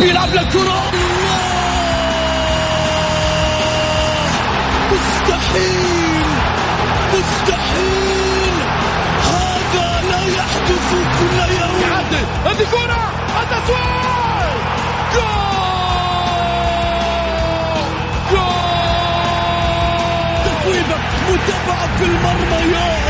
بيلعب للكرة مستحيل مستحيل هذا لا يحدث كل يوم يعدل هذه كرة التسويق جول جول تصويبة متابعة في المرمى يا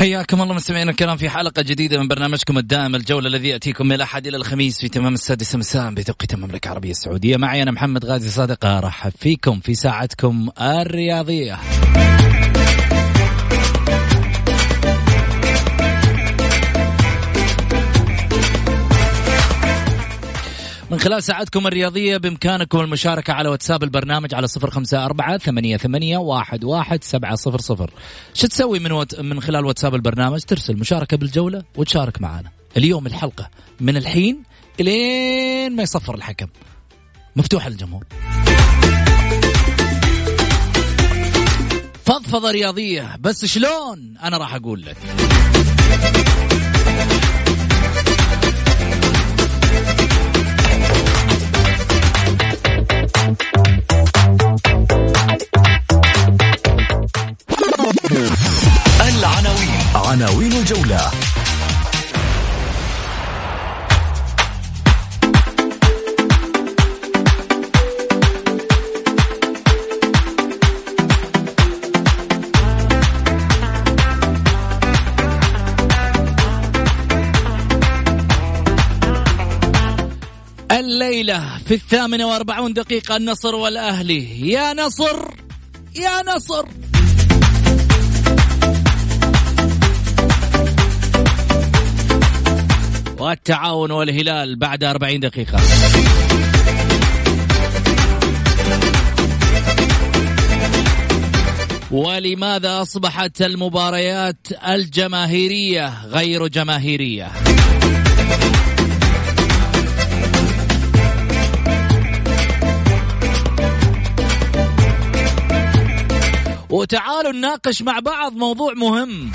حياكم الله مستمعينا الكرام في حلقة جديدة من برنامجكم الدائم الجولة الذي يأتيكم من الأحد إلى الخميس في تمام السادسة مساء بتوقيت المملكة العربية السعودية. معي أنا محمد غازي صادقة أرحب فيكم في ساعتكم الرياضية. من خلال ساعتكم الرياضية بإمكانكم المشاركة على واتساب البرنامج على صفر خمسة أربعة ثمانية, ثمانية واحد, واحد سبعة صفر صفر. شو تسوي من, وت... من خلال واتساب البرنامج؟ ترسل مشاركة بالجولة وتشارك معنا. اليوم الحلقة من الحين إلين ما يصفر الحكم. مفتوحة للجمهور. فضفضة رياضية بس شلون؟ أنا راح أقول لك. العناوين. عناوين الجولة. الليلة في الثامنة وأربعون دقيقة النصر والأهلي. يا نصر يا نصر. والتعاون والهلال بعد أربعين دقيقة. ولماذا أصبحت المباريات الجماهيرية غير جماهيرية؟ وتعالوا نناقش مع بعض موضوع مهم.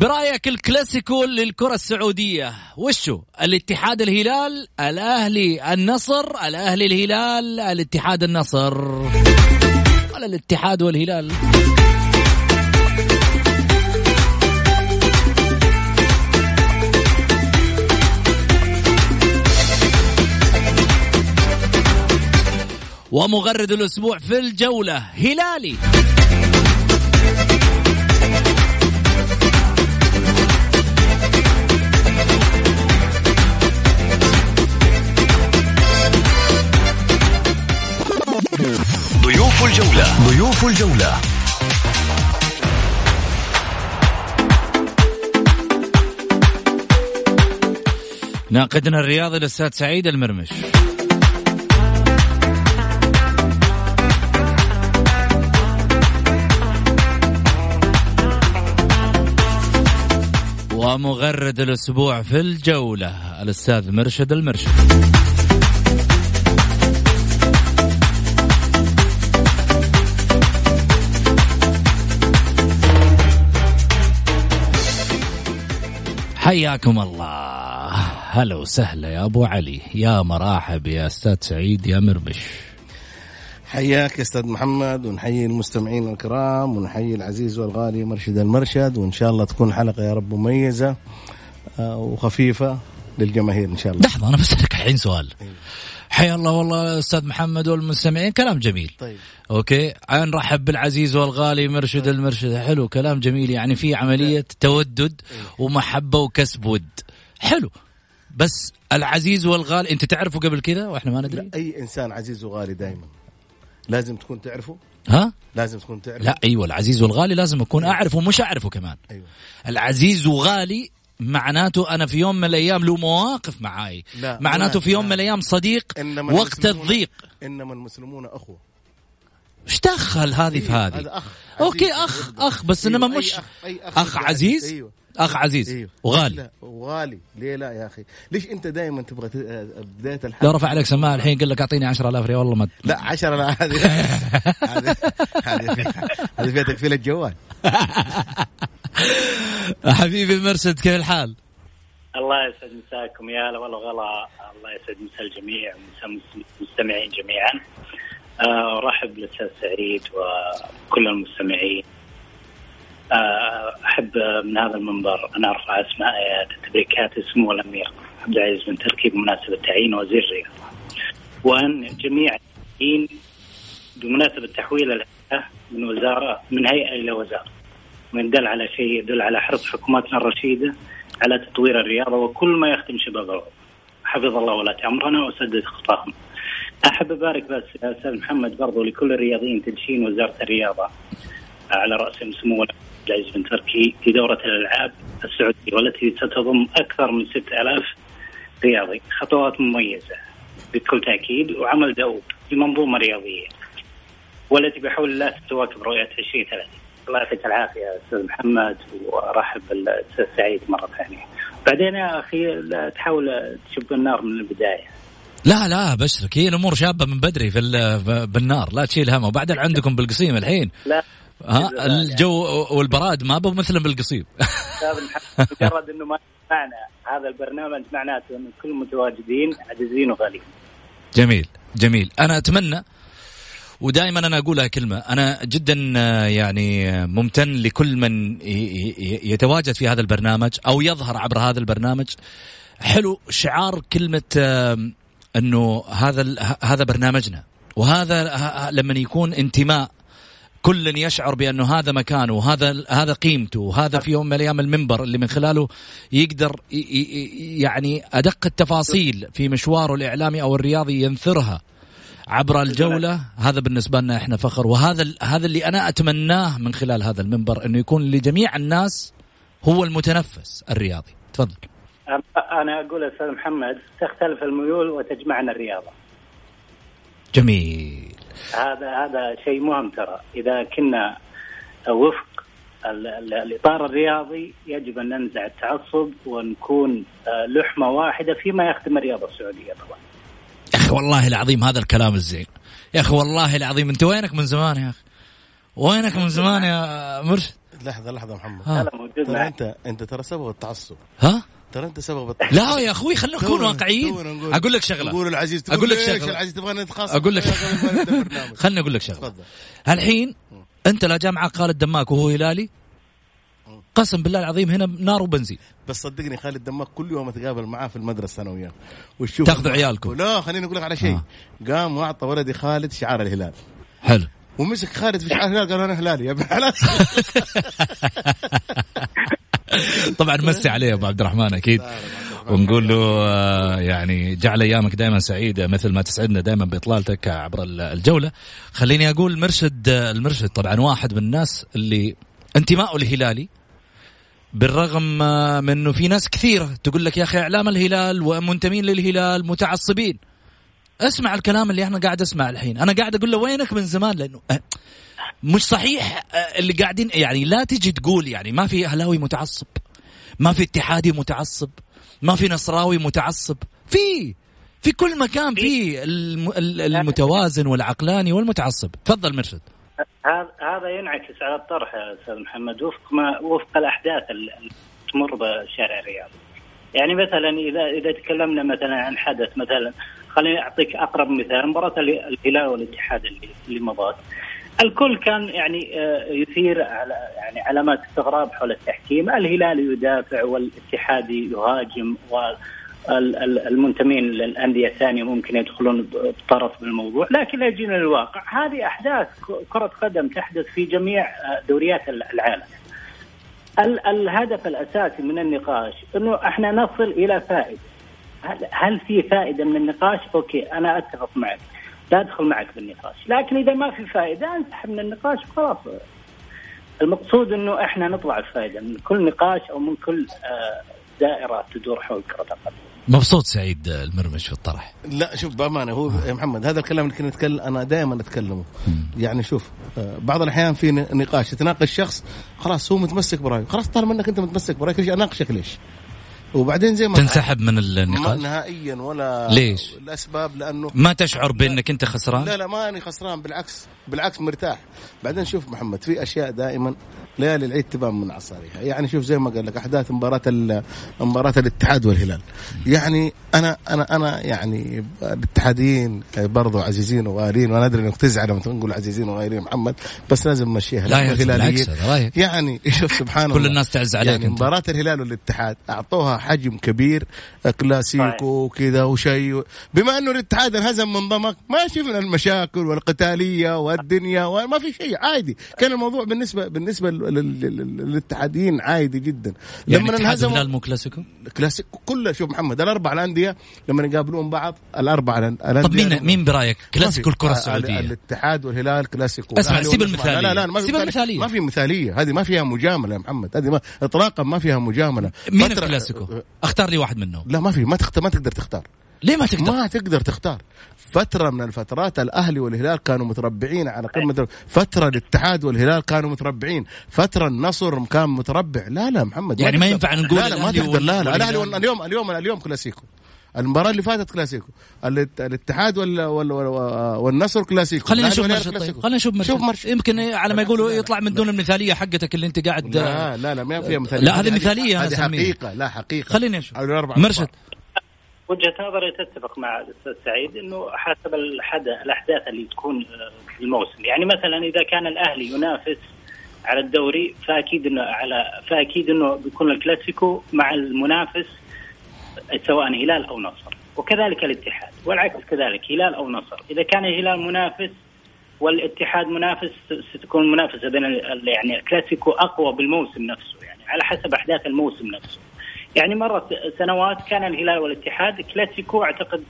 برأيك الكلاسيكو للكرة السعودية وشو؟ الاتحاد الهلال الأهلي النصر الأهلي الهلال الاتحاد النصر. ولا الاتحاد والهلال. ومغرد الأسبوع في الجولة. هلالي. ضيوف الجولة. ضيوف الجولة. ناقدنا الرياضي الأستاذ سعيد المرمش. ومغرد الأسبوع في الجولة الأستاذ مرشد المرشد. حياكم الله. هلا وسهلا يا أبو علي. يا مرحب يا أستاذ سعيد يا مرمش. حياك يا أستاذ محمد ونحيي المستمعين الكرام ونحيي العزيز والغالي مرشد المرشد وإن شاء الله تكون حلقة يا رب مميزة آه، وخفيفة للجماهير إن شاء الله. لحظة أنا بسألك الحين سؤال. حيا الله والله أستاذ محمد والمستمعين كلام جميل. طيب. أوكي؟ نرحب بالعزيز والغالي مرشد المرشد. حلو كلام جميل يعني في عملية تودد ومحبة وكسب ود. حلو. بس العزيز والغالي أنت تعرفه قبل كذا وإحنا ما ندري؟ أي إنسان عزيز وغالي دائما لازم تكون تعرفه؟ ها؟ لازم تكون تعرفه؟ لا أيوه العزيز والغالي لازم أكون أعرفه ومش أعرفه كمان. أيوه. العزيز وغالي معناته أنا في يوم من الأيام له مواقف معاي. لا، معناته لا، في يوم لا. من الأيام صديق إنما وقت الضيق. إنما المسلمون أخوة. إيش دخل هذه في أيوة، هذه؟ هذا أخ. أوكي أخ. أخ بس أيوة، انما أي مش أخ أي أخ أخ يقدر. عزيز؟ أيوه. أخ عزيز أيوه وغالي لا وغالي ليه لا يا أخي؟ ليش أنت دائما تبغى ت- بداية الحلقة لو رفع عليك سماعة الحين قال لك أعطيني 10000 ريال والله ما لا عشرة لا هذه هذه هذه فيها- هذه فيها تكفيل الجوال حبيبي مرشد كيف الحال؟ الله يسعد مساكم يا هلا والله غلا. الله يسعد مسا الجميع ومسا المستمعين جميعا. آه، أرحب بالأستاذ سعيد وكل المستمعين. آه، أحب من هذا المنبر أن أرفع اسماء تبريكات سمو الأمير عبد العزيز بن تركي بمناسبة تعيين وزير الرياضه وأن جميع المسؤولين بمناسبة تحويل الهيئه من وزارة من هيئة إلى وزارة من دل على شيء يدل على حرص حكوماتنا الرشيدة على تطوير الرياضة وكل ما يخدم شباب. حفظ الله ولاة أمرنا وسدد خطاهم. أحب أبارك بس أستاذ محمد برضو لكل الرياضيين تدشين وزارة الرياضة على رأسهم سمو عبد العزيز بن تركي في دورة الألعاب السعودية والتي ستضم أكثر من 6000 رياضي، خطوات مميزة بكل تأكيد وعمل دؤوب لمنظومه رياضية والتي بحول الله تواكب رؤيه 2030. الله يعطيك العافية أستاذ محمد وأرحب بالأستاذ سعيد مرة ثانية. بعدين يا لا تحاول تشب النار من البداية. لا لا بشرك هي الأمور شابة من بدري في ال- بالنار لا تشيل هم وبعدين عندكم بالقصيم الحين لا ها؟ الجو والبراد ما بو مثل بالقصيم مجرد إنه ما معنا هذا البرنامج معناته ان كل المتواجدين عزيزين وغاليين. جميل جميل. أنا أتمنى ودائما أنا أقولها كلمة أنا جدا آه، يعني آه، ممتن لكل من يتواجد في هذا البرنامج أو يظهر عبر هذا البرنامج. حلو شعار كلمة إنه هذا هذا برنامجنا. وهذا لما يكون انتماء كل يشعر بأنه هذا مكانه وهذا هذا قيمته وهذا في يوم من الأيام المنبر اللي من خلاله يقدر يعني أدق التفاصيل في مشواره الإعلامي أو الرياضي ينثرها عبر الجولة. هذا بالنسبة لنا إحنا فخر. وهذا هذا اللي أنا أتمناه من خلال هذا المنبر إنه يكون لجميع الناس هو المتنفس الرياضي. تفضل. أنا- أنا أقول أستاذ محمد تختلف الميول وتجمعنا الرياضة. جميل. هذا هذا شيء مهم ترى. إذا كنا وفق ال- ال- الإطار الرياضي يجب أن ننزع التعصب ونكون آه، لحمة واحدة فيما يخدم الرياضة السعودية طبعا. يا أخي والله العظيم هذا الكلام الزين. يا أخي والله العظيم أنت وينك من زمان يا أخي؟ وينك من زمان يا مرشد؟ لحظة لحظة محمد. ها. هذا موجود. انت أنت ترى سبب التعصب. ها؟ ترى انت سبب لا يا أخوي خلينا نكون واقعيين. أقول لك شغلة. نقول العزيز أقول لك شغلة. العزيز تبغى نتخاصم أقول لك. خليني أقول لك شغلة. تفضل. الحين أنت لا جامعه خالد دماك وهو هلالي؟ قسم بالله العظيم هنا نار وبنزين. بس صدقني خالد دماغ كل يوم أتقابل معاه في المدرسة أنا وياه. وتشوف تاخذوا عيالكم. لا خليني أقول لك على شيء. قام وأعطى ولدي خالد شعار الهلال. حلو. ومسك خالد في شعار الهلال قال أنا هلالي يا ابن الحلال. طبعا مسي عليه أبو عبد الرحمن أكيد. ونقول له آه، يعني جعل أيامك دائما سعيدة مثل ما تسعدنا دائما بإطلالتك عبر ال- الجولة. خليني أقول مرشد آه، المرشد طبعا واحد من الناس اللي انتمائه الهلالي بالرغم آه، من إنه في ناس كثيرة تقول لك يا أخي إعلام الهلال ومنتمين للهلال متعصبين. اسمع الكلام اللي أنا قاعد اسمع الحين. أنا قاعد أقول له وينك من زمان؟ لأنه آه، مش صحيح آه، اللي قاعدين يعني لا تجي تقول يعني ما في أهلاوي متعصب ما في اتحادي متعصب ما في نصراوي متعصب. في في كل مكان في الم- ال- المتوازن والعقلاني والمتعصب. تفضل مرشد. هذا هذا ينعكس على الطرح يا أستاذ محمد. وفق ما وفق الأحداث اللي تمر بشارع الرياض. يعني مثلا إذا إذا تكلمنا مثلا عن حدث مثلا خليني أعطيك أقرب مثال مباراة ال- الهلال والاتحاد اللي مضت. الكل كان يعني آه، يثير على يعني علامات استغراب حول التحكيم، الهلال يدافع والاتحادي يهاجم و المنتمين للأندية الثانية ممكن يدخلون بطرف بالموضوع، لكن لا يجينا الواقع، هذه أحداث كرة قدم تحدث في جميع دوريات العالم. الهدف الأساسي من النقاش إنه إحنا نصل إلى فائدة. هل في فائدة من النقاش؟ أوكي أنا أتفق معك. لا أدخل معك بالنقاش، لكن إذا ما في فائدة انسحب من النقاش وخلاص. المقصود إنه إحنا نطلع بفائده من كل نقاش أو من كل آه، دائرة تدور حول كرة القدم. مبسوط سعيد المرمش في الطرح لا شوف بأمانة هو يا محمد هذا الكلام اللي كنا نتكلم أنا دائما أتكلمه يعني شوف آه، بعض الأحيان في نقاش يتناقش شخص خلاص هو متمسك برأيه خلاص طالما إنك أنت متمسك برايك أناقشك ليش؟ وبعدين زي ما تنسحب من النقاش نهائيا ولا ليش؟ الأسباب لأنه ما تشعر بأنك أنت خسران؟ لا لا ماني خسران بالعكس بالعكس مرتاح بعدين شوف محمد في أشياء دائما ليالي العيد تبان من عصاريها يعني شوف زي ما قال لك أحداث مباراة مباراة الاتحاد والهلال يعني أنا أنا أنا يعني الاتحاديين برضو عزيزين وغاليين وأنا أدري إنك تزعل لما تقول عزيزين وغاليين محمد بس لازم نمشيها. لا يا يعني شوف سبحان الله. كل الناس تعز عليك يعني مباراة الهلال والاتحاد أعطوها حجم كبير كلاسيكو وكذا وشيء. بما إنه الاتحاد انهزم من ضمك ما شفنا المشاكل والقتالية والدنيا وما في شيء عادي. كان الموضوع بالنسبة بالنسبة للاتحاديين عادي جدا. يعني لما انهزموا الهلال مو كلاسيكو؟ كلاسيكو كله. شوف محمد الاربع الأندية لما يقابلون بعض الاربع الأندية طب مين مين برأيك؟ كلاسيكو الكرة السعودية؟ الاتحاد والهلال كلاسيكو. اسمع سيب المثاليه لا لا ما سيب المثالية. ما في مثالية. هذه ما فيها مجاملة يا محمد. هذه ما اطلاقا ما فيها مجاملة. مين الكلاسيكو؟ اختار لي واحد منهم. لا ما في. ما تختار ما تقدر تختار. ليه ما تقدر؟ ما تقدر تختار. فترة من الفترات الأهلي والهلال كانوا متربعين على قمة فترة الاتحاد والهلال كانوا متربعين. فترة النصر كان متربع. لا لا محمد. يعني ما ينفع نقول لا لا ما تقدر. لا لا الأهلي اليوم اليوم اليوم كلاسيكو. المباراة اللي فاتت كلاسيكو. الاتحاد وال وال والنصر كلاسيكو. خلينا نشوف مرشد طيب. خلينا نشوف مرشد. شوف مرشد يمكن على ما يقولوا يطلع من دون المثالية حقتك اللي انت قاعد لا لا لا ما فيها مثالية. لا هذه مثالية هذه حقيقة لا حقيقة. خلينا نشوف. مرشد وجهه نظري تتفق مع الأستاذ سعيد إنه حسب الأحداث اللي تكون في الموسم. يعني مثلا إذا كان الأهلي ينافس على الدوري فأكيد إنه على فأكيد إنه بيكون الكلاسيكو مع المنافس سواء هلال أو نصر. وكذلك الاتحاد والعكس كذلك هلال أو نصر. إذا كان الهلال منافس والاتحاد منافس ستكون المنافسه بين يعني الكلاسيكو أقوى بالموسم نفسه يعني على حسب أحداث الموسم نفسه. يعني مرت سنوات كان الهلال والاتحاد كلاسيكو أعتقد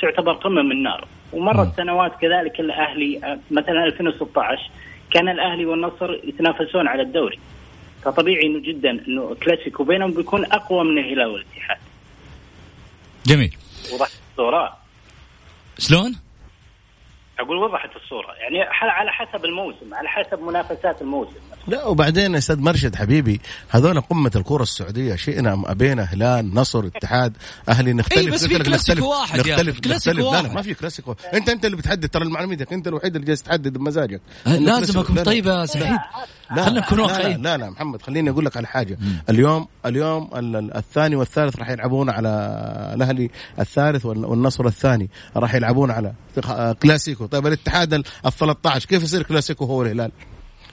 تعتبر قمه من النار ومرت سنوات كذلك الأهلي مثلا 2016 كان الأهلي والنصر يتنافسون على الدوري. فطبيعي إنه جدا إنه كلاسيكو بينهم بيكون أقوى من الهلال والاتحاد. جميل. وضحت الصورة. شلون؟ أقول وضحت الصورة. يعني على حسب الموسم على حسب منافسات الموسم. لا وبعدين يا أستاذ مرشد حبيبي هذول قمة الكره السعودية شئنا أم أبينا هلال نصر اتحاد أهلي نختلف إيه بس في كلاسيكو واحد نختلف نختلف. لا لا ما في كلاسيكو. أنت أنت اللي بتحدد ترى المعلوميتك أنت الوحيد اللي جالس تحدد بمزاجك. لازم أكون طيب سعيد خلينا نكون واقعيين لا, لا لا محمد خليني أقول لك على حاجة مم. اليوم اليوم الثاني والثالث راح يلعبون على الأهلي الثالث والنصر الثاني راح يلعبون على كلاسيكو طيب الاتحاد ال 13 كيف يصير كلاسيكو هو الهلال؟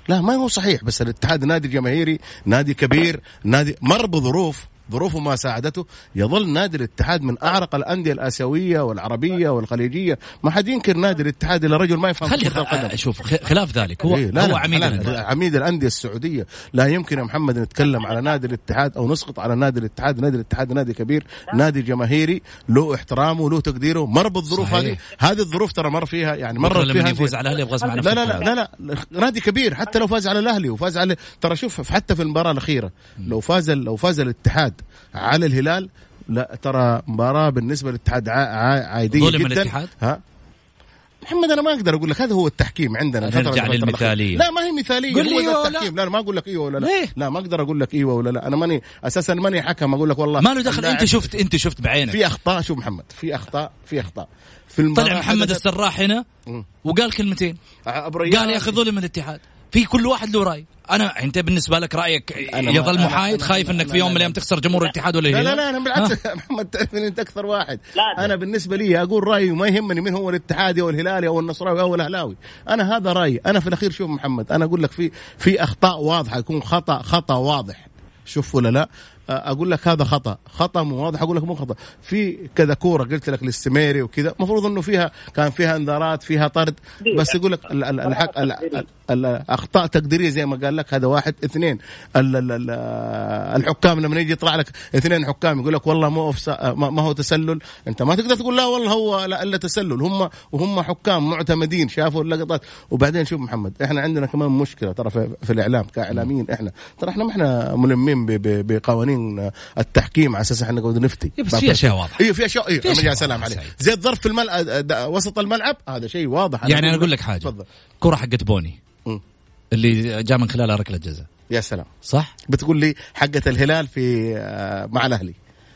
لا ما هو صحيح بس الاتحاد نادي جماهيري نادي كبير نادي مر بظروف ظروفه ما ساعدته. يظل نادي الاتحاد من أعرق الأندية الآسيوية والعربية والخليجية. ما حد ينكر نادي الاتحاد الا رجل ما يفهم خلي كرة القدم. شوف خلاف ذلك. هو إيه لا هو عميد لا عميد الأندية السعودية. لا يمكن يا محمد نتكلم على نادي الاتحاد أو نسقط على نادي الاتحاد. نادي الاتحاد نادي كبير نادي جماهيري له احترامه وله تقديره مر بالظروف هذه. هذه الظروف ترى مر فيها يعني مر فيها يفوز على الأهلي عنه لا لا لا لا لا نادي كبير حتى لو فاز على الأهلي وفاز على ترى شوف حتى في المباراة الأخيرة لو فاز لو فاز الاتحاد على الهلال. لا ترى مباراة بالنسبة للاتحاد عادية ظلم جدا. الاتحاد؟ ها؟ محمد أنا ما أقدر أقول لك هذا هو التحكيم عندنا. نرجع للمثالية. لا ما هي مثالية. قل لي هو التحكيم. لا, لا ما أقول لك إيوه ولا لا. ليه؟ لا ما أقدر أقول لك إيوه ولا لا. أنا ماني أساسا ماني حكم. أقول لك والله ما له دخل. أنت شفت أنت شفت بعينك. في أخطاء. شوف محمد؟ في أخطاء. في أخطاء. في طلع محمد السراح هنا وقال كلمتين. قال يا أخي ظلم الاتحاد. في كل واحد له رأي. أنا أنت بالنسبة لك رأيك يظل محايد خايف إنك في يوم من الأيام تخسر جمهور الاتحاد ولا لا لا لا أنا بالعكس. محمد تعرف أنت أكثر واحد. أنا بالنسبة لي أقول رأيي وما يهمني من هو الاتحادي أو الهلالي أو النصراوي أو الأهلاوي. أنا هذا رأيي. أنا في الأخير شوف محمد أنا أقول لك في في أخطاء واضحة يكون خطأ خطأ واضح. شوف ولا لا؟ أقول لك هذا خطأ. خطأ مو واضح أقول لك مو خطأ. في كذا كورة قلت لك للسميري وكذا المفروض إنه فيها كان فيها إنذارات فيها طرد. بس يقول لك ال- ال- الحق ال- ال- الأخطاء تقديرية زي ما قال لك هذا واحد اثنين. ال- ال- ال- الحكام لما يجي يطلع لك اثنين حكام يقول لك والله مو ما هو تسلل. أنت ما تقدر تقول لا والله هو لا إلا تسلل. هم وهم حكام معتمدين شافوا اللقطات. وبعدين شوف محمد إحنا عندنا كمان مشكلة ترى في, في الإعلام كإعلاميين إحنا. ترى إحنا ما إحنا ملمين ب- ب- بقوانين التحكيم على أساس إحنا نقعد نفتي إيه بس في أشياء واضحة. أيوه في أشياء أيوه يا سلام عليك. زي الظرف في الملعب وسط الملعب هذا شيء واضح يعني أنا أقول لك حاجة تفضل كرة حقت بوني. اللي جاء من خلالها ركله جزاء يا سلام صح؟ بتقول لي حقة الهلال في آه، مع الأهلي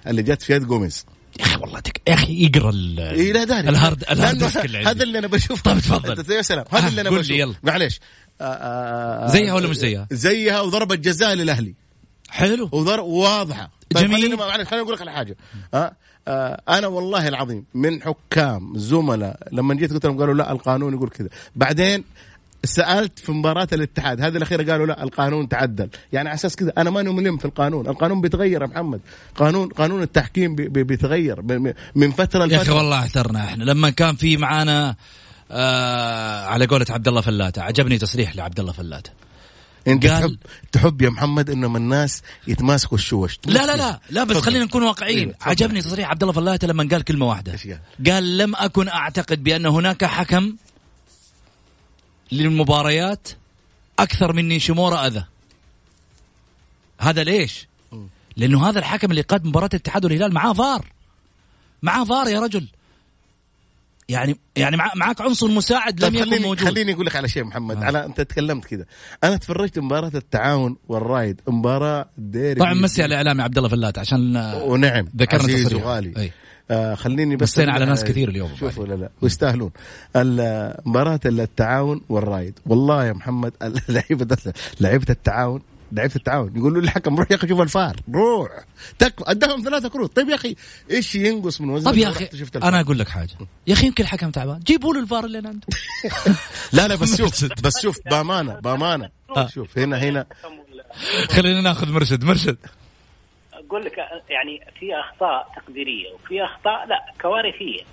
اللي جت في يد جوميز يا أخي والله تك... يا أخي يقرأ ال... اي لا داري الهارد الهارد. هذا اللي أنا بشوفه طيب تفضل. يا سلام هذا اللي أنا بشوفه. معليش آه، آه، زيها ولا مش زيها؟ زيها وضربة جزاء للأهلي حلو. وضر واضحة. طيب جميل. خليني خليني أقول لك على حاجة. آه آه أنا والله العظيم من حكام زملاء لما جيت قلت لهم قالوا لا القانون يقول كذا. بعدين سألت في مباراة الاتحاد هذه الأخيرة قالوا لا القانون تعدل. يعني على أساس كذا أنا ماني ملم في القانون. القانون بيتغير يا محمد. قانون قانون التحكيم بي- بي- بيتغير. ب- من فترة يا أخي لفترة. والله احترنا إحنا. لما كان في معانا آه على قولة عبد الله فلاته عجبني تصريح لعبد الله فلاته. إنت قال- تحب تحب يا محمد إنه الناس يتماسكوا الشوش. لا لا لا لا بس. خلينا نكون واقعيين. تفضل. عجبني تصريح عبد الله فلاته لما قال كلمة واحدة. قال؟ قال لم أكن أعتقد بأن هناك حكم للمباريات أكثر من نيشيمورا أذى. هذا ليش؟ لأنه هذا الحكم اللي قاد مباراة الاتحاد والهلال معاه فار. معاه فار يا رجل. يعني يعني مع- معاك عنصر مساعد لم طيب يكن خليني موجود. خليني أقول لك على شيء محمد. آه. على أنت تكلمت كذا. أنا تفرجت مباراة التعاون والرايد مباراة ديري طبعا مسي على الاعلامي عبد الله فلات عشان آه، ونعم ذكرنا عزيز. وغالي. أي. آه خليني بس مسينا على ناس لك- كثير اليوم. شوفوا لا لا ويستاهلون مباراة التعاون والرايد والله يا محمد لعيبة لعيبة التعاون لعيبة التعاون. يقولوا للحكم روح يا أخي شوف الفار. روح. تك اداهم ثلاثة كروت. طيب يا أخي إيش ينقص من وزنك طب يا أخي؟ أنا أقول لك حاجة. يا أخي يمكن الحكم تعبان. جيبوا له الفار اللي عنده لا لا بس شوف بس شوف بأمانة بأمانة. شوف هنا هنا. خلينا ناخذ مرشد مرشد. أقول لك يعني في أخطاء تقديرية وفي أخطاء لا كوارثية.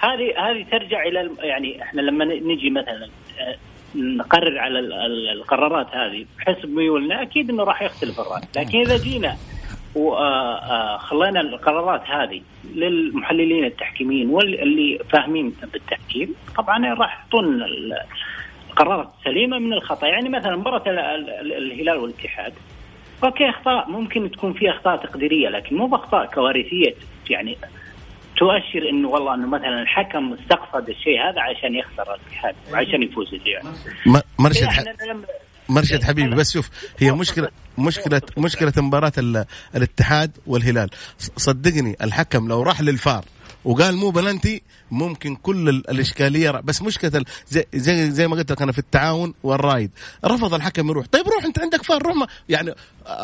هذه هذه ترجع إلى يعني إحنا لما ن- نجي مثلا آه، نقرر على ال- ال- القرارات هذه. بحسب ميولنا أكيد إنه راح يختلف الرأي. لكن إذا جينا وخلينا القرارات هذه للمحللين التحكيميين واللي فاهمين بالتحكيم طبعا راح يحطون ال- القرارات السليمه من الخطأ. يعني مثلا مباراة ال- ال- الهلال والاتحاد. أوكي أخطاء ممكن تكون في أخطاء تقديرية لكن مو بأخطاء كوارثية يعني تؤشر إنه والله إنه مثلا الحكم استقصد الشيء هذا عشان يخسر الاتحاد وعشان يفوز الريال م- مرشد لما مرشد حبيبي بس شوف هي مشكلة مشكلة مشكلة مباراة ال- الاتحاد والهلال. صدقني الحكم لو راح للفار وقال مو بلنتي ممكن كل ال- الإشكالية بس مشكلة زي زي, زي ما قلت لك أنا في التعاون والرايد رفض الحكم يروح. طيب روح أنت عندك فار روح ما يعني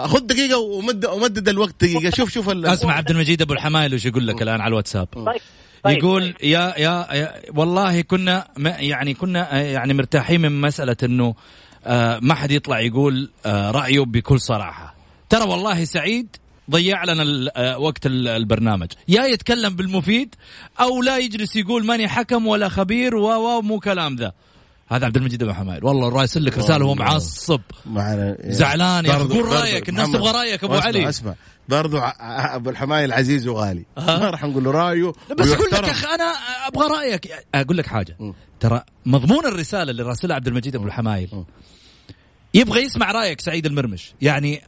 خذ دقيقة ومد ومدد الوقت دقيقة. شوف شوف ال- اسمع عبد المجيد أبو الحمايل وش يقول لك الآن على الواتساب. طيب طيب يقول يا, يا يا والله كنا ما- يعني كنا آه، يعني مرتاحين من مسألة إنه آه، ما حد يطلع يقول آه، رأيه بكل صراحة. ترى والله سعيد ضيع لنا آه، وقت ال- البرنامج. يا يتكلم بالمفيد أو لا يجلس يقول ماني حكم ولا خبير و مو كلام ذا. هذا عبد المجيد أبو حمايل والله راسل لك رسالة وهو معصب. زعلان يا قول رأيك، الناس تبغى أبو أسمع علي. أسمع. برضو أبو الحمايل عزيز وغالي. ما راح نقول له رأيه بس أقول لك أخي أنا أبغى رأيك. أقول لك حاجة. ترى مضمون الرسالة اللي راسلها عبد المجيد أبو الحمايل. يبغى يسمع رأيك سعيد المرمش. يعني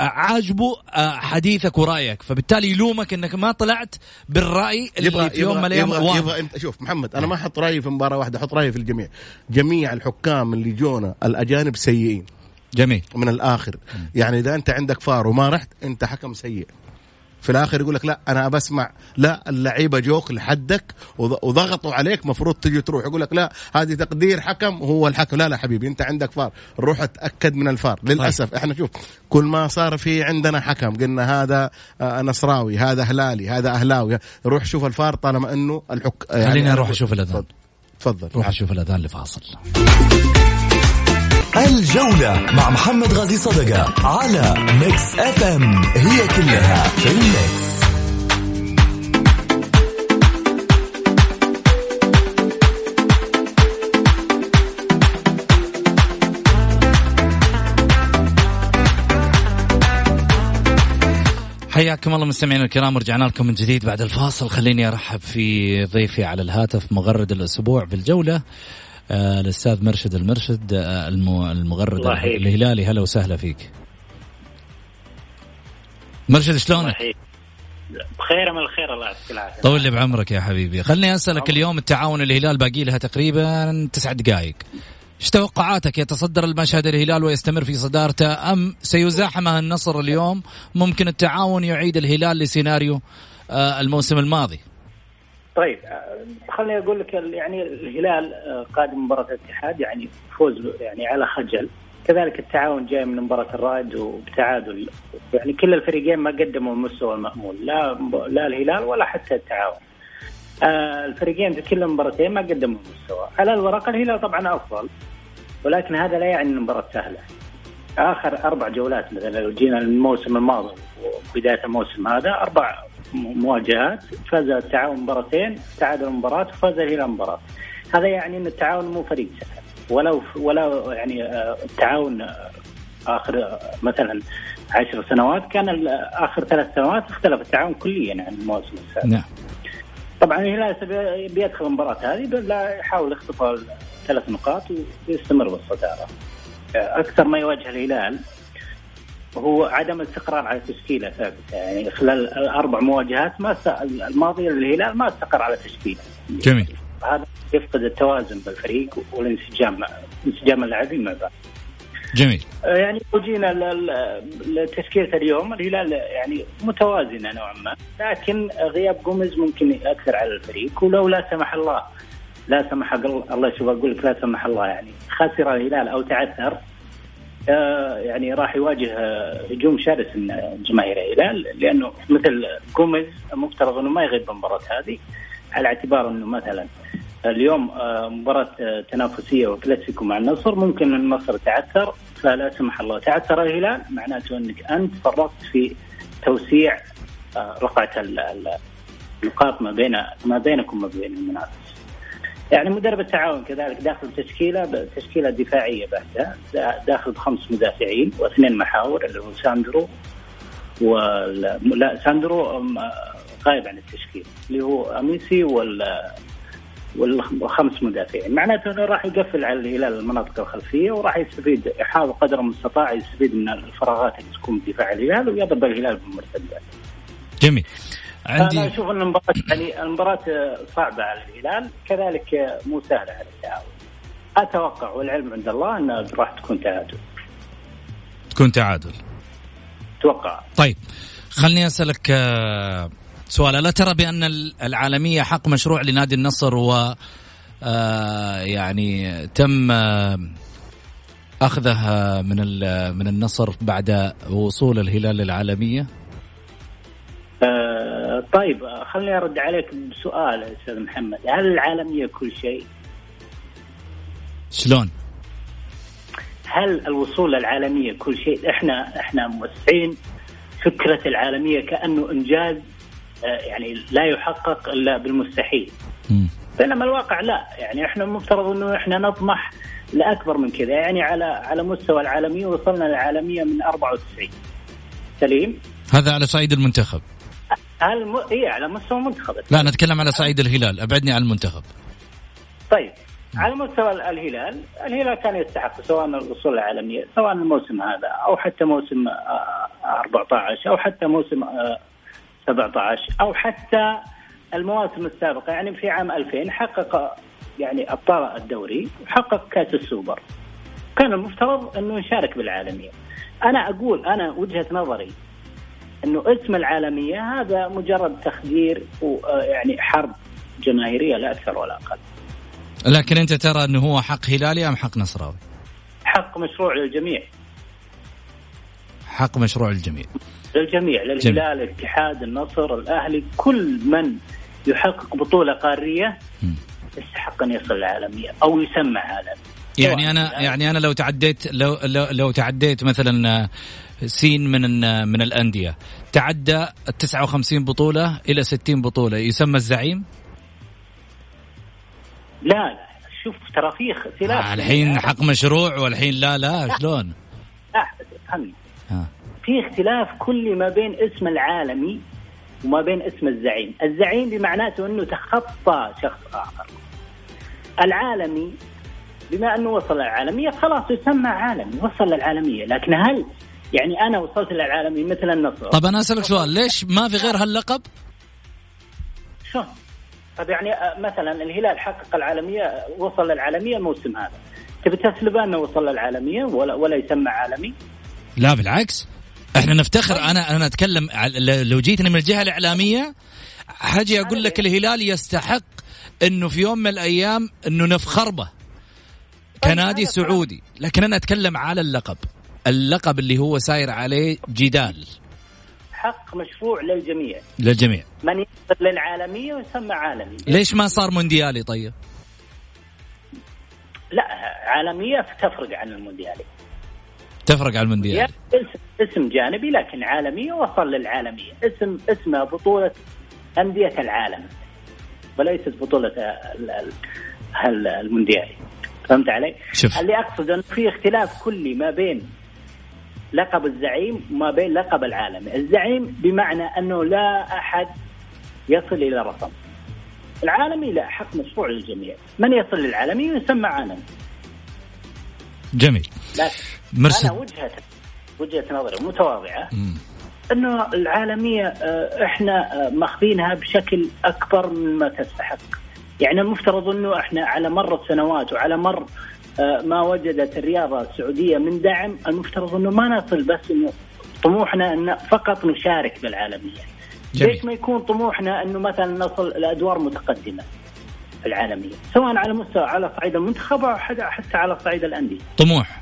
عاجبه حديثك ورأيك. فبالتالي يلومك إنك ما طلعت بالرأي اللي في يوم من الأيام يبغى, واضح. يبغى انت شوف محمد أنا ما أحط رأيي في مباراة واحدة أحط رأيي في الجميع. جميع الحكام اللي جونا الأجانب سيئين. جميل. من الآخر. يعني إذا أنت عندك فار وما رحت أنت حكم سيء. في الآخر يقول لك لا أنا بسمع لا اللعيبة جوك لحدك وض- وضغطوا عليك مفروض تجي تروح. يقول لك لا هذه تقدير حكم هو الحكم. لا لا حبيبي أنت عندك فار. روح اتأكد من الفار. للأسف إحنا شوف كل ما صار في عندنا حكم قلنا هذا آه، نصراوي هذا هلالي هذا أهلاوي. روح شوف الفار طالما إنه الحك خليني أروح أشوف الأذان. تفضل. روح أشوف الأذان اللي فاصل الجولة مع محمد غازي صدقة على Mix FM it's all in the mix حياكم الله مستمعينا الكرام ورجعنا لكم من جديد بعد الفاصل. خليني أرحب في ضيفي على الهاتف مغرد الأسبوع في الجولة الأستاذ مرشد المرشد آه الم- المغرد. الهلالي. هلا وسهلا فيك. مرشد شلونك؟ بخير من الخير الله يعطيك العافية. طول لي بعمرك يا حبيبي. خلني أسألك اليوم التعاون الهلال باقي لها تقريبا تسع دقائق. إيش توقعاتك؟ يتصدر المشهد الهلال ويستمر في صدارته أم سيزاحمه النصر اليوم؟ ممكن التعاون يعيد الهلال لسيناريو آه الموسم الماضي. طيب آه، خليني أقول لك يعني الهلال آه، قادم مباراة الاتحاد يعني فوز يعني على خجل. كذلك التعاون جاي من مباراة الرائد وبتعادل. يعني كل الفريقين ما قدموا المستوى المأمول لا لا الهلال ولا حتى التعاون. آه، الفريقين في كل المباراتين ما قدموا المستوى. على الورق الهلال طبعا أفضل ولكن هذا لا يعني المباراة سهلة. آخر أربع جولات مثلا لو جينا الموسم الماضي وبداية الموسم هذا أربع مواجهات فاز التعاون مباراتين تعادل مباراه وفاز الهلال مباراة. هذا يعني إن التعاون مو فريق سهل ولو ولو يعني آه، التعاون آه، آخر آه، مثلا عشر سنوات كان آخر ثلاث سنوات اختلف التعاون كليا عن الموسم السابق. نعم. طبعا الهلال بيدخل المباراة هذه لا يحاول يخطف ثلاث نقاط ويستمر بالصدارة. أكثر ما يواجه الهلال هو عدم الاستقرار على تشكيلة ثابتة. يعني خلال الأربع مواجهات ما الماضية للهلال ما استقر على تشكيلة. جميل. هذا يفقد التوازن بالفريق والانسجام انسجام اللاعبين مع بعض. جميل. يعني لو جينا ل- ل- لتشكيلة اليوم الهلال يعني متوازنة نوعا ما لكن غياب جوميز ممكن يأثر على الفريق. ولو لا سمح الله لا سمح الله شوف أقول لك؟ لا سمح الله يعني خسر الهلال أو تعثر آه، يعني راح يواجه آه، هجوم شرس من جماهير الهلال لأنه مثل جوميز مفترض أنه ما يغيب بالمباراة هذه على اعتبار أنه مثلا اليوم آه، مباراة آه، تنافسية وكلاسيكو مع النصر ممكن النصر تعثر فلا سمح الله تعثر الهلال معناته إنك أنت فرطت في توسيع آه، رقعة ال- ال- النقاط ما بين ما بينكم وما بين المنافس. يعني مدرب التعاون كذلك داخل تشكيلة تشكيلة دفاعية بحتة. دا- داخل بخمس مدافعين واثنين محاور اللي هو ساندرو وال... لا ساندرو غايب عن التشكيل اللي هو أميسي وال والخمس مدافعين. معناته إنه راح يقفل على الهلال المناطق الخلفية وراح يستفيد يحاول قدر المستطاع يستفيد من الفراغات اللي تكون بدفاع الهلال ويضرب الهلال بالمرتدات. جميل. أنا عندي أشوف إن المباراة يعني المباراة صعبة على الهلال. كذلك مو سهلة على التعاون. أتوقع والعلم عند الله انها راح تكون تعادل. تكون تعادل. أتوقع. طيب خلني أسألك آه، سؤال. ألا ترى بأن ال- العالمية حق مشروع لنادي النصر و آه، يعني تم آه، أخذها من من النصر بعد وصول الهلال للعالمية؟ طيب خليني أرد عليك بسؤال أستاذ محمد، هل العالميه كل شيء؟ شلون؟ هل الوصول للعالميه كل شيء؟ إحنا إحنا موسعين فكرة العالمية كأنه إنجاز آه، يعني لا يحقق إلا بالمستحيل. بينما الواقع لا، يعني إحنا المفترض إنه إحنا نطمح لأكبر من كذا، يعني على على مستوى العالميه وصلنا للعالمية من 94. سليم؟ هذا على صعيد المنتخب هل م... إيه على مستوى المنتخب. لا نتكلم على صعيد الهلال. أبعدني عن المنتخب. طيب على مستوى الهلال الهلال كان يستحق سواء الوصول العالمية سواء الموسم هذا أو حتى موسم آه، 14 أو حتى موسم آه، 17 أو حتى المواسم السابقة. يعني في عام 2000 حقق يعني أبطال الدوري وحقق كأس السوبر. كان المفترض أنه يشارك بالعالمية. أنا أقول أنا وجهة نظري أنه اسم العالمية هذا مجرد تخدير ويعني حرب جماهيرية لا أكثر ولا أقل. لكن أنت ترى إنه هو حق هلالي أم حق نصراوي؟ حق مشروع للجميع. حق مشروع الجميع للجميع للهلال الاتحاد النصر الأهلي كل من يحقق بطولة قارية. يستحق أن يصل العالمية أو يسمى عالمي يعني أنا يعني أنا لو تعديت لو لو, لو تعديت مثلا آه، سين من آه، من الأندية تعدى ال 59 بطولة إلى 60 بطولة يسمى الزعيم؟ لا لا شوف ترى في اختلاف آه الحين حق مشروع والحين لا لا شلون؟ لا فهمني. في اختلاف كلي ما بين اسم العالمي وما بين اسم الزعيم. الزعيم بمعناته أنه تخطى شخص آخر. العالمي بما أنه وصل للعالمية خلاص يسمى عالمي وصل للعالمية. لكن هل يعني أنا وصلت للعالمية مثل النصر؟ طب أنا أسألك سؤال ليش ما في غير هاللقب؟ شلون؟ طب يعني آه، مثلا الهلال حقق العالمية وصل للعالمية الموسم هذا. تبي تسلبه أنه وصل للعالمية ولا, ولا يسمى عالمي؟ لا بالعكس. إحنا نفتخر أنا أنا أتكلم لو جيتني من الجهة الإعلامية حاجي أقول لك الهلال يستحق إنه في يوم من الأيام إنه نفخر به. كنادي سعودي. لكن أنا أتكلم على اللقب. اللقب اللي هو ساير عليه جدال. حق مشروع للجميع. للجميع. من يصل للعالمية ويسمى عالمي. ليش ما صار مونديالي طيب؟ لا عالمية تفرق عن المونديالي. تفرق عن المونديال اسم جانبي لكن عالمية وصل للعالمية. اسم اسمها بطولة أندية العالم وليست بطولة المونديالي. فهمت علي؟ شوف. اللي أقصد إنه في اختلاف كلي ما بين لقب الزعيم وما بين لقب العالمي، الزعيم بمعنى أنه لا أحد يصل إلى رقم. العالمي لا حق مشروع للجميع، من يصل للعالمي يسمى عالمي. جميل. مرسل. أنا وجهه وجهة نظري متواضعة إنه العالمية آه، إحنا آه، ماخذينها بشكل أكبر مما تستحق. يعني المفترض أنه إحنا على مر السنوات وعلى مر آه، ما وجدت الرياضه السعودية من دعم المفترض أنه ما نصل بس إنه طموحنا إن فقط نشارك بالعالمية. جميل. ليش ما يكون طموحنا إنه مثلا نصل لادوار متقدمة في العالمية، سواء على مستوى على صعيد المنتخب أو حتى على صعيد الأندية. طموح.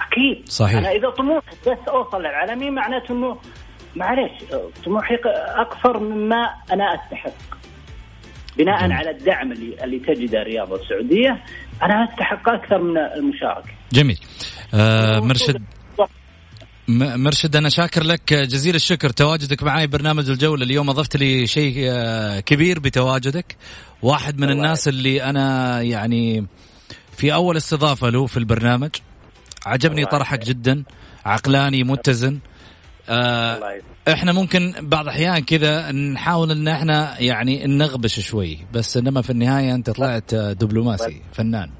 أكيد صحيح أنا إذا طموحي بس أوصل للعالمية معناته إنه معلش طموحي أكثر مما أنا أستحق بناء. على الدعم اللي اللي تجده الرياضه السعوديه أنا استحق أكثر من المشاركة. جميل. آه مرشد مرشد أنا شاكر لك. جزيل الشكر. تواجدك معي برنامج الجولة. اليوم أضفت لي شيء آه، كبير بتواجدك. واحد من الناس اللي أنا يعني في أول استضافة له في البرنامج. عجبني طرحك جدا. عقلاني متزن. آه إحنا ممكن بعض الاحيان كذا نحاول ان إحنا يعني نغبش شوي بس انما في النهاية انت طلعت دبلوماسي فنان.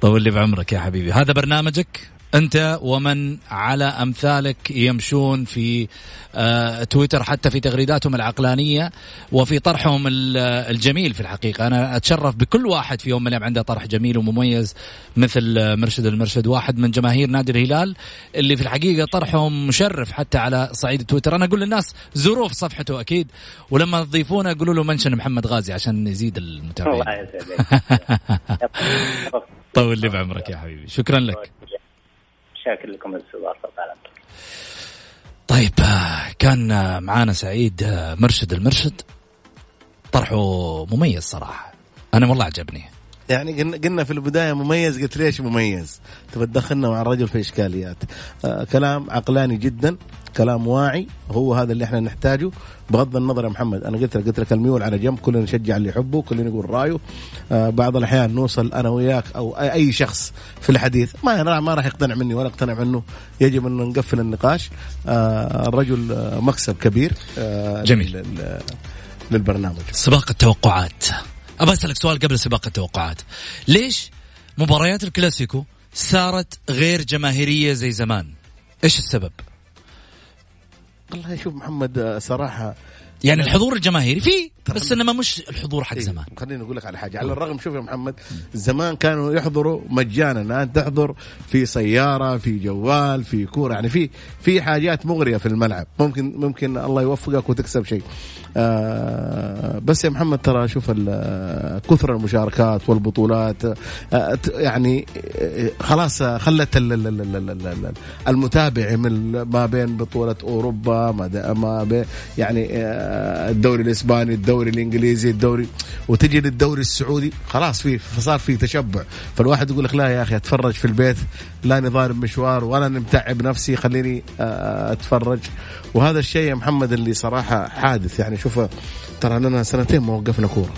طول لي بعمرك يا حبيبي. هذا برنامجك؟ أنت ومن على أمثالك يمشون في آه، تويتر حتى في تغريداتهم العقلانية وفي طرحهم الجميل في الحقيقة. أنا أتشرف بكل واحد في يوم من الأيام عنده طرح جميل ومميز مثل مرشد المرشد واحد من جماهير نادي الهلال اللي في الحقيقة طرحهم مشرف حتى على صعيد تويتر. أنا أقول للناس زوروا في صفحته أكيد ولما تضيفونه قولوا له منشن محمد غازي عشان يزيد المتابعين. الله يسعدك. طول لي بعمرك يا حبيبي. شكرا لك. شاكر لكم الاستضافه فعلا طيب كان معانا سعيد مرشد المرشد. طرحه مميز صراحة. أنا والله عجبني. يعني قلنا في البداية مميز قلت ليش مميز؟ تبى تدخلنا مع الرجل في إشكاليات. آه كلام عقلاني جدا كلام واعي هو هذا اللي إحنا نحتاجه. بغض النظر يا محمد أنا قلت لك قلت لك الميول على جنب كلنا نشجع اللي يحبه كلنا نقول رأيه. آه بعض الأحيان نوصل أنا وياك أو اي شخص في الحديث ما ما راح يقتنع مني ولا اقتنع منه. يجب أن نقفل النقاش. آه الرجل آه مكسب كبير آه جميل. للبرنامج. سباق التوقعات. ابى أسألك سؤال قبل سباق التوقعات. ليش مباريات الكلاسيكو صارت غير جماهيرية زي زمان؟ إيش السبب؟ والله شوف محمد صراحة يعني الحضور الجماهيري في بس إنما مش الحضور حق إيه، زمان. خليني أقول لك على حاجة. على الرغم شوف يا محمد زمان كانوا يحضروا مجانا. الآن تحضر في سيارة في جوال في كورة. يعني في في حاجات مغرية في الملعب. ممكن ممكن الله يوفقك وتكسب شيء. آه بس يا محمد ترى شوف كثر المشاركات والبطولات. آه يعني آه، خلاص خلت المتابع من ما بين بطولة أوروبا ما بين يعني آه، الدوري الإسباني الدوري الدوري الإنجليزي الدوري وتجي للدوري السعودي خلاص في صار في تشبع. فالواحد يقول لك لا يا أخي أتفرج في البيت لا نظام مشوار ولا متعب نفسي خليني آه، أتفرج. وهذا الشيء يا محمد اللي صراحة حادث. يعني شوف ترى لنا سنتين ما وقفنا كورة.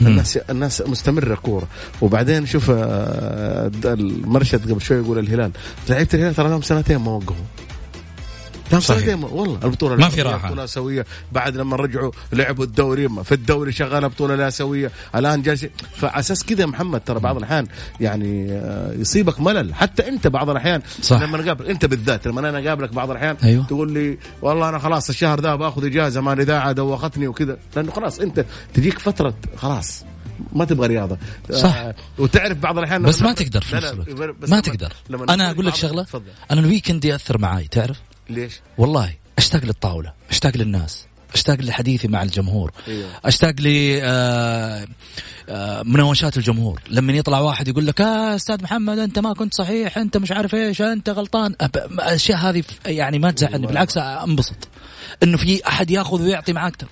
الناس الناس مستمرة كورة. وبعدين شوف آه، المرشد قبل شوي يقول الهلال لعيبة الهلال ترى لهم سنتين ما وقفوا. صحيح. سنتين والله. البطولة ما في راحة. بطولة اسيويه بعد لما رجعوا لعبوا الدوري في الدوري شغالة بطولة لا اسيويه الآن جالس فعلى أساس كذا يا محمد ترى بعض الأحيان يعني آه، يصيبك ملل. حتى أنت بعض الأحيان صح. لما نقابل أنت بالذات لما أنا أقابلك بعض الأحيان أيوه. تقول لي والله أنا خلاص الشهر ذا باخذ إجازة ما الاذاعه دوختني وكذا. لأنه خلاص أنت تجيك فترة خلاص ما تبغى رياضة. صح. آه، وتعرف بعض الأحيان بس ما تقدر في لا نفس لا، الوقت بس ما تقدر. لما أنا أقول لك شغلة تفضل. أنا الويكند يأثر معاي تعرف؟ ليش؟ والله اشتاق للطاولة اشتاق للناس اشتاق لحديثي مع الجمهور أيوه. اشتاق ل آه، آه، مناوشات الجمهور لما يطلع واحد يقول لك آه أستاذ محمد أنت ما كنت صحيح أنت مش عارف إيش أنت غلطان الأشياء هذه يعني ما تزعلني بالعكس أنبسط إنه في أحد ياخذ ويعطي معك ترى.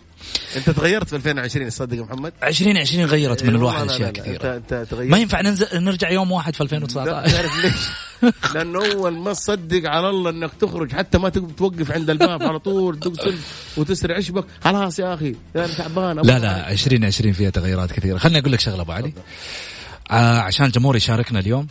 أنت تغيرت في 2020 تصدق يا محمد؟ 2020 غيرت من إيه الواحد أشياء. كثيرة أنت أنت تغيرت ما ينفع ننزل نرجع يوم واحد في لا 2019 تعرف ليش؟ لأنه أول ما تصدق على الله إنك تخرج حتى ما توقف عند الباب على طول تقتل وتسرع عشبك خلاص يا أخي أنا تعبان لا لا 2020 فيها تغيرات كثيرة. خليني أقول لك شغلة أبو علي. آه عشان الجمهور يشاركنا اليوم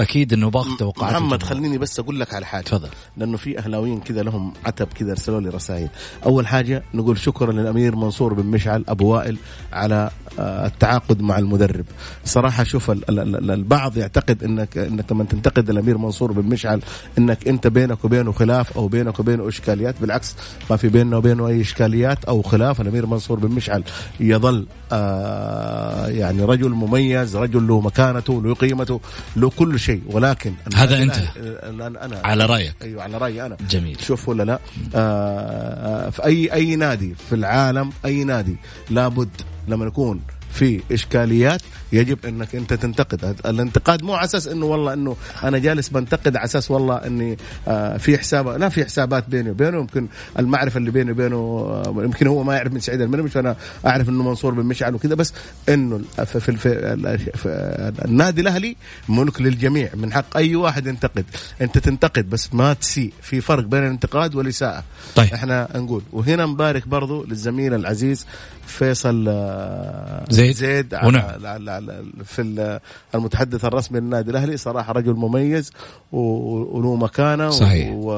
أكيد إنه باخذ توقعات محمد. خليني بس أقول لك على حاجة. تفضل. لأنه في أهلاويين كذا لهم عتب كذا ارسلوا لي رسائل. أول حاجة نقول شكرا للأمير منصور بن مشعل أبو وائل على آه، التعاقد مع المدرب. صراحة شوف ال- ال- ال- البعض يعتقد إنك إنك لما تنتقد الأمير منصور بن مشعل إنك أنت بينك وبينه خلاف أو بينك وبينه إشكاليات. بالعكس ما في بيننا وبينه أي إشكاليات أو خلاف. الأمير منصور بن مشعل يظل آه يعني رجل مميز رجل له مكانته له قيمته له كل شيء. ولكن هذا أنت. أنا أنا على رأيك أيوه على رأيي أنا جميل. شوف ولا لا آه في أي أي نادي في العالم أي نادي لابد لما يكون في إشكاليات يجب إنك أنت تنتقد. الانتقاد مو على أساس إنه والله إنه أنا جالس بنتقد على أساس والله إني آه في حساب لا في حسابات بيني وبينه. يمكن المعرفة اللي بيني وبينه آه يمكن هو ما يعرف من سعيد المرمش فأنا أعرف إنه منصور بن مشعل وكذا. بس إنه في, في, في, في النادي الأهلي ملك للجميع. من حق أي واحد ينتقد. أنت تنتقد بس ما تسيء. في فرق بين الانتقاد والإساءة. طيب. إحنا نقول وهنا نبارك برضو للزميل العزيز فيصل آه، زيد. زيد على- ونعم. على- على- في ال- المتحدث الرسمي للنادي الأهلي صراحة رجل مميز وله مكانة صحيح. و...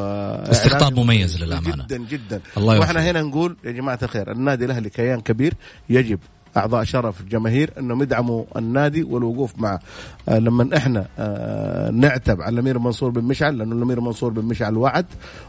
استقطاب مميز للأمانة. جدا جدا الله وإحنا. هنا نقول يا جماعة الخير النادي الأهلي كيان كبير يجب أعضاء شرف الجماهير إنهم يدعموا النادي والوقوف معه آه لما إحنا آه نعتب على الأمير منصور بن مشعل لأنه الأمير منصور بن مشعل وعد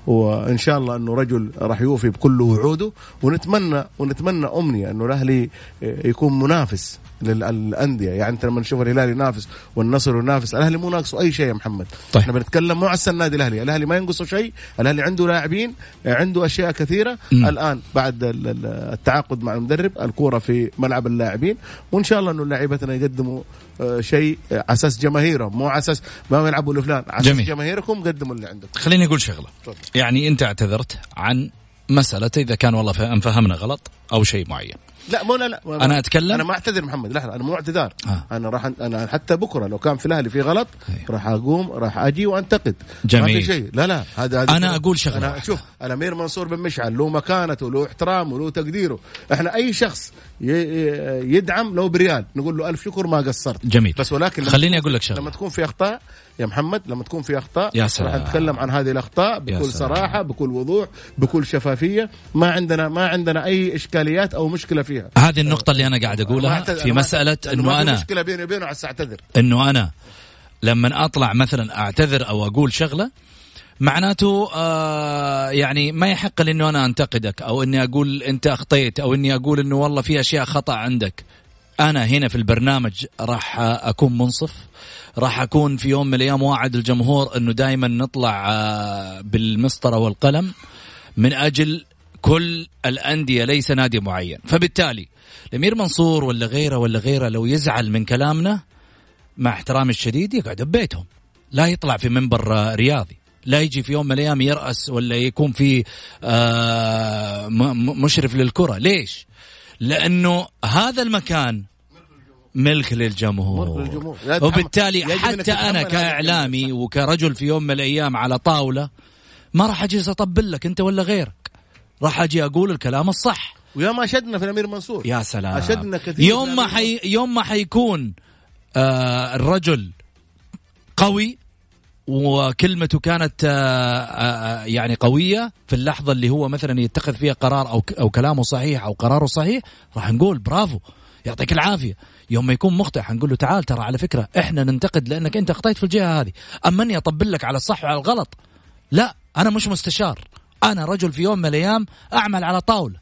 وإن شاء الله إنه رجل راح يوفي بكل وعوده ونتمنى ونتمنى أمنية إنه الأهلي آه، يكون منافس. للأندية. يعني انت لما نشوف الهلال ينافس والنصر ينافس الأهلي مو ناقصه أي شيء يا محمد. طيب. إحنا بنتكلم مو على النادي الأهلي. الأهلي ما ينقصه شيء الأهلي عنده لاعبين عنده أشياء كثيرة. مم. الآن بعد ال- ال- التعاقد مع المدرب الكورة في ملعب اللاعبين. وإن شاء الله إنه لاعبتنا يقدموا آه، شيء على أساس جماهيرهم مو على أساس ما يلعبوا لفلان. على أساس. جماهيركم قدموا اللي عندكم. خليني أقول شغلة. تفضل. يعني أنت اعتذرت عن مسألة إذا كان والله فهم- فهمنا غلط أو شيء معين. لا مو لا لا أنا أتكلم؟ أنا ما أعتذر محمد لا لا، أنا مو اعتذار آه. أنا راح أنا حتى بكرة لو كان في الأهلي في غلط أيوه. راح أقوم راح أجي وأنتقد جميل. ما في شيء لا لا هذا أنا أقول شغلة أنا. شوف الامير منصور بن مشعل له مكانته له احترامه له تقديره إحنا أي شخص يدعم لو بريال نقول له ألف شكر ما قصرت جميل. بس ولكن خليني أقول لك شغلة. لما تكون في أخطاء يا محمد لما تكون في أخطاء يا راح سلام. نتكلم عن هذه الأخطاء بكل. صراحة بكل وضوح بكل شفافية. ما عندنا ما عندنا أي إشكاليات أو مشكلة فيها. هذه النقطة اللي أنا قاعد أقولها في مسألة إنه أنا مشكلة بيني وبينه على أعتذر. إنه أنا لما أطلع مثلا أعتذر أو أقول شغلة معناته آه يعني ما يحق لي إنه أنا أنتقدك أو إني أقول أنت أخطيت أو إني أقول إنه والله في أشياء خطأ عندك. أنا هنا في البرنامج راح أكون منصف راح أكون في يوم من الأيام واعد الجمهور إنه دائما نطلع آه بالمسطرة والقلم من أجل كل الأندية ليس نادي معين. فبالتالي الأمير منصور ولا غيره ولا غيره لو يزعل من كلامنا مع احترامي الشديد يقعد ببيتهم. لا يطلع في منبر آه، رياضي. لا يجي في يوم من الأيام يرأس ولا يكون في آه مشرف للكرة. ليش؟ لأنه هذا المكان ملك للجمهور. ملك للجمهور. وبالتالي حتى أنا كإعلامي وكرجل في يوم من الأيام على طاولة ما راح أجلس أطبل لك أنت ولا غيرك. راح أجي أقول الكلام الصح. ويا ما أشدنا في الأمير منصور. يا سلام. أشدنا كثير يوم ما حي يوم ما حيكون آه الرجل قوي وكلمته كانت آه آه يعني قوية في اللحظة اللي هو مثلا يتخذ فيها قرار أو كلامه صحيح أو قراره صحيح راح نقول برافو يعطيك العافية. يوم ما يكون مخطئ حنقول له تعال ترى على فكرة إحنا ننتقد لأنك أنت أخطيت في الجهة هذه. أما أني أطبل لك على الصح وعلى الغلط لا أنا مش مستشار. أنا رجل في يوم من الأيام أعمل على طاولة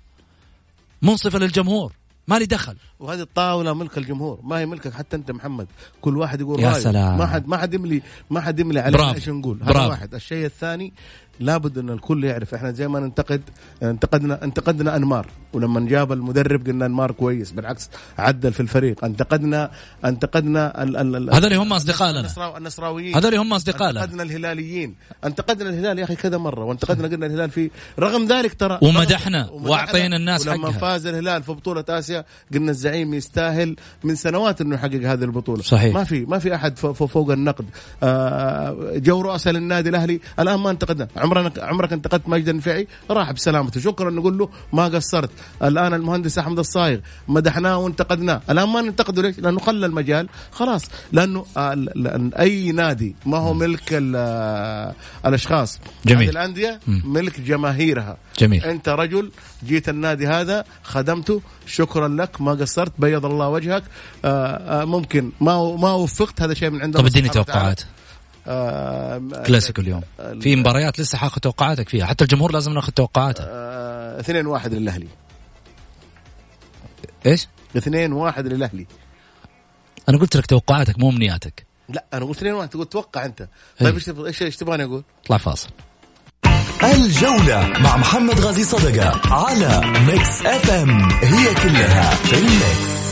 منصفة للجمهور. مالي دخل وهذه الطاولة ملك الجمهور ما هي ملكك حتى أنت محمد كل واحد يقول يا رأيه سلام. ما حد ما حد يملي ما حد يملي علينا. إيش نقول هذا. واحد الشيء الثاني لابد إن الكل يعرف. إحنا زي ما ننتقد انتقدنا انتقدنا أنمار. ولما جاب المدرب قلنا أنمار كويس بالعكس عدل في الفريق. انتقدنا انتقدنا ال ال ال هذول هم. النصراو- النصراويين. هذول هم أصدقاء لنا. انتقدنا الهلاليين. انتقدنا الهلال يا أخي كذا مرة. وانتقدنا قلنا الهلال في رغم ذلك ترى ومدحنا وأعطينا الناس ولما حقها. فاز الهلال في بطولة آسيا قلنا الزعيم يستاهل من سنوات إنه يحقق هذه البطولة. صحيح. ما في ما في أحد فوق, فوق النقد. آه، جو رؤساء للنادي الأهلي. الآن ما انتقدنا. عمرنا عمرك انتقدت مجد النفعي راح بسلامته. شكرا نقول له ما قصرت. الآن المهندس أحمد الصايغ مدحناه وانتقدناه. الآن ما ننتقده ليش؟ لأنه خلى المجال. خلاص. لأنه آه، أي نادي ما هو ملك آه، الأشخاص. جميل. الأندية ملك جماهيرها. جميل. أنت رجل جيت النادي هذا خدمته. شكرا لك. ما قصرت. بيض الله وجهك. آه، ممكن. ما ما وفقت. هذا شيء من عند طب اديني. توقعات. كلاسيكو اليوم. في مباريات لسه حاخذ توقعاتك فيها. حتى الجمهور لازم ناخذ توقعاته. آه، اثنين واحد للأهلي. إيش؟ اثنين واحد للأهلي. أنا قلت لك توقعاتك مو امنياتك لا أنا قلت اثنين واحد. تقول توقع أنت. طيب إيش إيش إيش تبغاني أقول؟ اطلع فاصل. الجولة مع محمد غازي صدقة على Mix FM. it's all in the mix.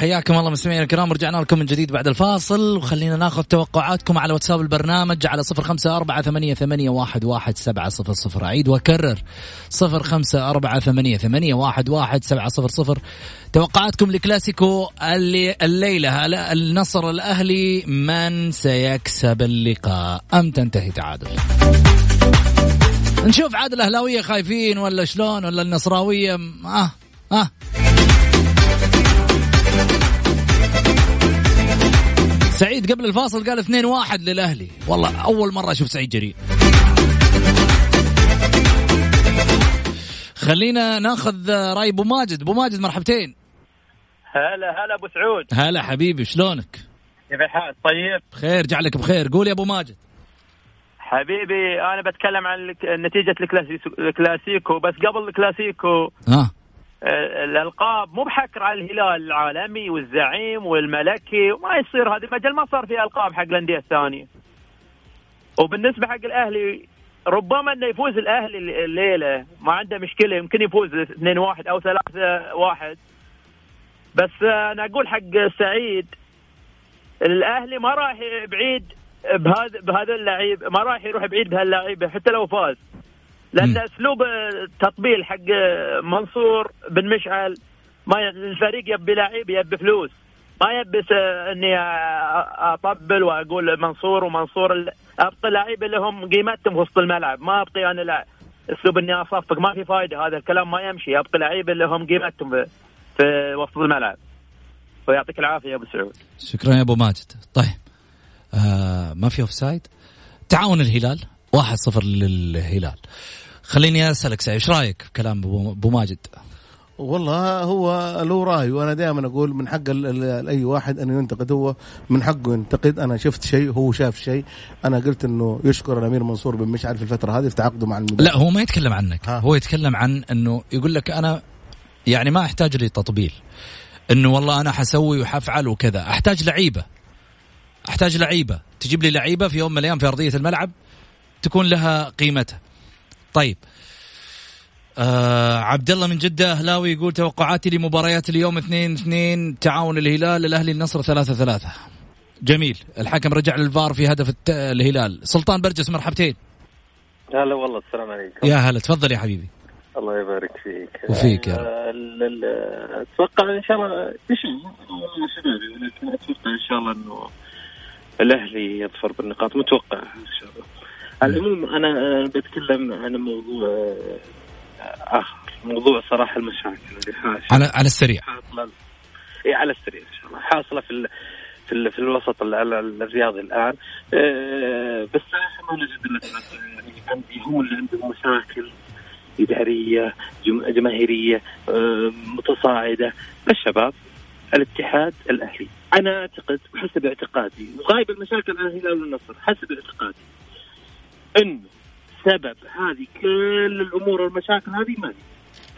حياكم الله مستمعينا الكرام. رجعنا لكم من جديد بعد الفاصل. وخلينا ناخذ توقعاتكم على واتساب البرنامج على صفر خمسة أربعة ثمانية, ثمانية واحد, واحد سبعة صفر صفر. أعيد وأكرر صفر خمسة أربعة ثمانية, ثمانية واحد, واحد سبعة صفر صفر. توقعاتكم لكلاسيكو اللي الليلة النصر الأهلي. من سيكسب اللقاء؟ أم تنتهي تعادل؟ نشوف عاد الأهلاوية خايفين ولا شلون ولا النصراوية؟ آه آه. سعيد قبل الفاصل قال 2 1 للأهلي. والله أول مرة أشوف سعيد جريء. خلينا ناخذ رأي أبو ماجد. أبو ماجد مرحبتين. هلا هلا أبو سعود. هلا حبيبي شلونك؟ كيف الحال؟ طيب؟ بخير جعلك بخير. قول يا أبو ماجد. حبيبي أنا بتكلم عن نتيجة الكلاسيكو بس قبل الكلاسيكو آه، الألقاب مو بحكر على الهلال العالمي والزعيم والملكي وما يصير هذه المجال ما صار في ألقاب حق الأندية الثانية. وبالنسبة حق الأهلي ربما إنه يفوز الأهلي الليلة ما عنده مشكلة يمكن يفوز 2 1 أو 3 1 بس أنا أقول حق سعيد الأهلي ما راح بعيد بهذا بهذا اللعيب ما راح يروح بعيد بهاللعيبه حتى لو فاز. لأن. أسلوب التطبيل حق منصور بن مشعل ما الفريق يبي لعيب يبي فلوس. ما يبي س- إني أطبل وأقول منصور ومنصور أبغى لعيبة لهم قيمتهم وسط الملعب. ما أبغى أنا لا أسلوب إني أصفق. ما في فائده هذا الكلام ما يمشي. أبغى لعيبة لهم قيمتهم في- في وسط الملعب. ويعطيك العافية يا أبو سعود. شكرا يا أبو ماجد. طيب آه ما في offside تعاون الهلال. 1-0 للهلال. خليني أسألك سعيد إيش رأيك بكلام ابو ماجد؟ والله هو له رأي وأنا دائما أقول من حق أي واحد انه ينتقد هو من حقه ينتقد. أنا شفت شيء هو شاف شيء. أنا قلت إنه يشكر الأمير منصور بن مشعل في الفترة هذه في تعاقده مع المدرب. لا هو ما يتكلم عنك. ها. هو يتكلم عن إنه يقول لك أنا يعني ما أحتاج لي تطبيل إنه والله أنا حسوي وحفعل وكذا. أحتاج لعيبة. أحتاج لعيبة. تجيب لي لعيبة في يوم من الأيام في أرضية الملعب تكون لها قيمتها. طيب. آه عبد الله من جدة أهلاوي يقول توقعاتي لمباريات اليوم 2 2 تعاون الهلال الأهلي النصر 3 3 جميل. الحكم رجع للفار في هدف الت... الهلال. سلطان برجس مرحبتين. هلا والله السلام عليكم. يا هلا تفضل يا حبيبي. الله يبارك فيك. وفيك يا رب. آه، أتوقع إن شاء الله ولكن أتوقع إن شاء الله إنه الأهلي يظفر بالنقاط متوقع إن شاء الله. على العموم أنا آه، بتكلم عن موضوع آه، آخر. موضوع صراحة المشاكل اللي حاصلة. على على السريع. حاصلة اي على السريع إن شاء الله. حاصلة في ال... في ال... في الوسط ال- ال- الرياضي الآن. أه بس صراحة ما نجد الا يعني هم اللي عندهم مشاكل إدارية جم... جماهيرية متصاعدة. الشباب الاتحاد الأهلي. أنا أعتقد وحسب اعتقادي وغايب المشاكل عن الهلال والنصر حسب اعتقادي. انه سبب هذه كل الأمور والمشاكل هذه مالي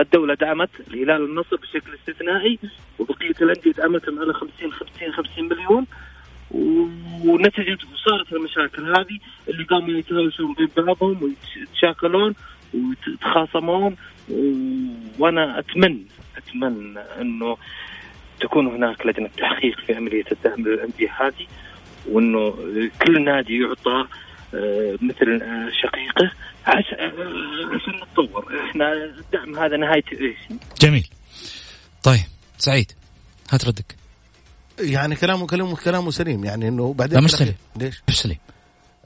الدولة دعمت الهلال والنصر بشكل استثنائي وبقية الأندية دعمتهم على 50 50 50 مليون. ونتجت وصارت المشاكل هذه اللي قاموا يتهاوشون بين بعضهم ويتشاكلون ويتخاصمون. وأنا اتمنى أتمنى إنه تكون هناك لجنة تحقيق في عملية الدعم للأندية هذه وإنه كل نادي يعطى مثل آه، شقيقه. عش- آه، عشان نتطور. إحنا الدعم هذا نهايته إيش؟ جميل. طيب سعيد هات ردك. يعني كلامه كلامه كلامه سليم. يعني إنه بعدين لا مش سليم. ليش؟ مش سليم.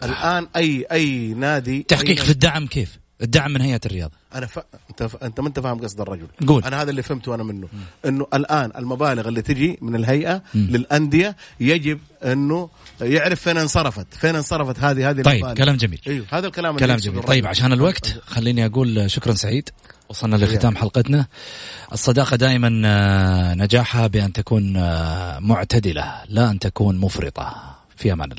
الآن اي أي نادي تحقيق أي في الدعم كيف؟ الدعم من هيئة الرياضة. أنا ف... أنت ف... أنت ما أنت فاهم قصد الرجل. قول. أنا هذا اللي فهمته أنا منه. إنه الآن المبالغ اللي تجي من الهيئة للأندية يجب إنه يعرف فين انصرفت فين انصرفت هذه هذه طيب المبالغ. كلام جميل. أيوه هذا الكلام كلام جميل. الرجل. طيب عشان الوقت خليني أقول شكرا سعيد. وصلنا لختام حلقتنا. الصداقة دائما آه، نجاحها بأن تكون آه، معتدلة لا أن تكون مفرطة. في أمان الله.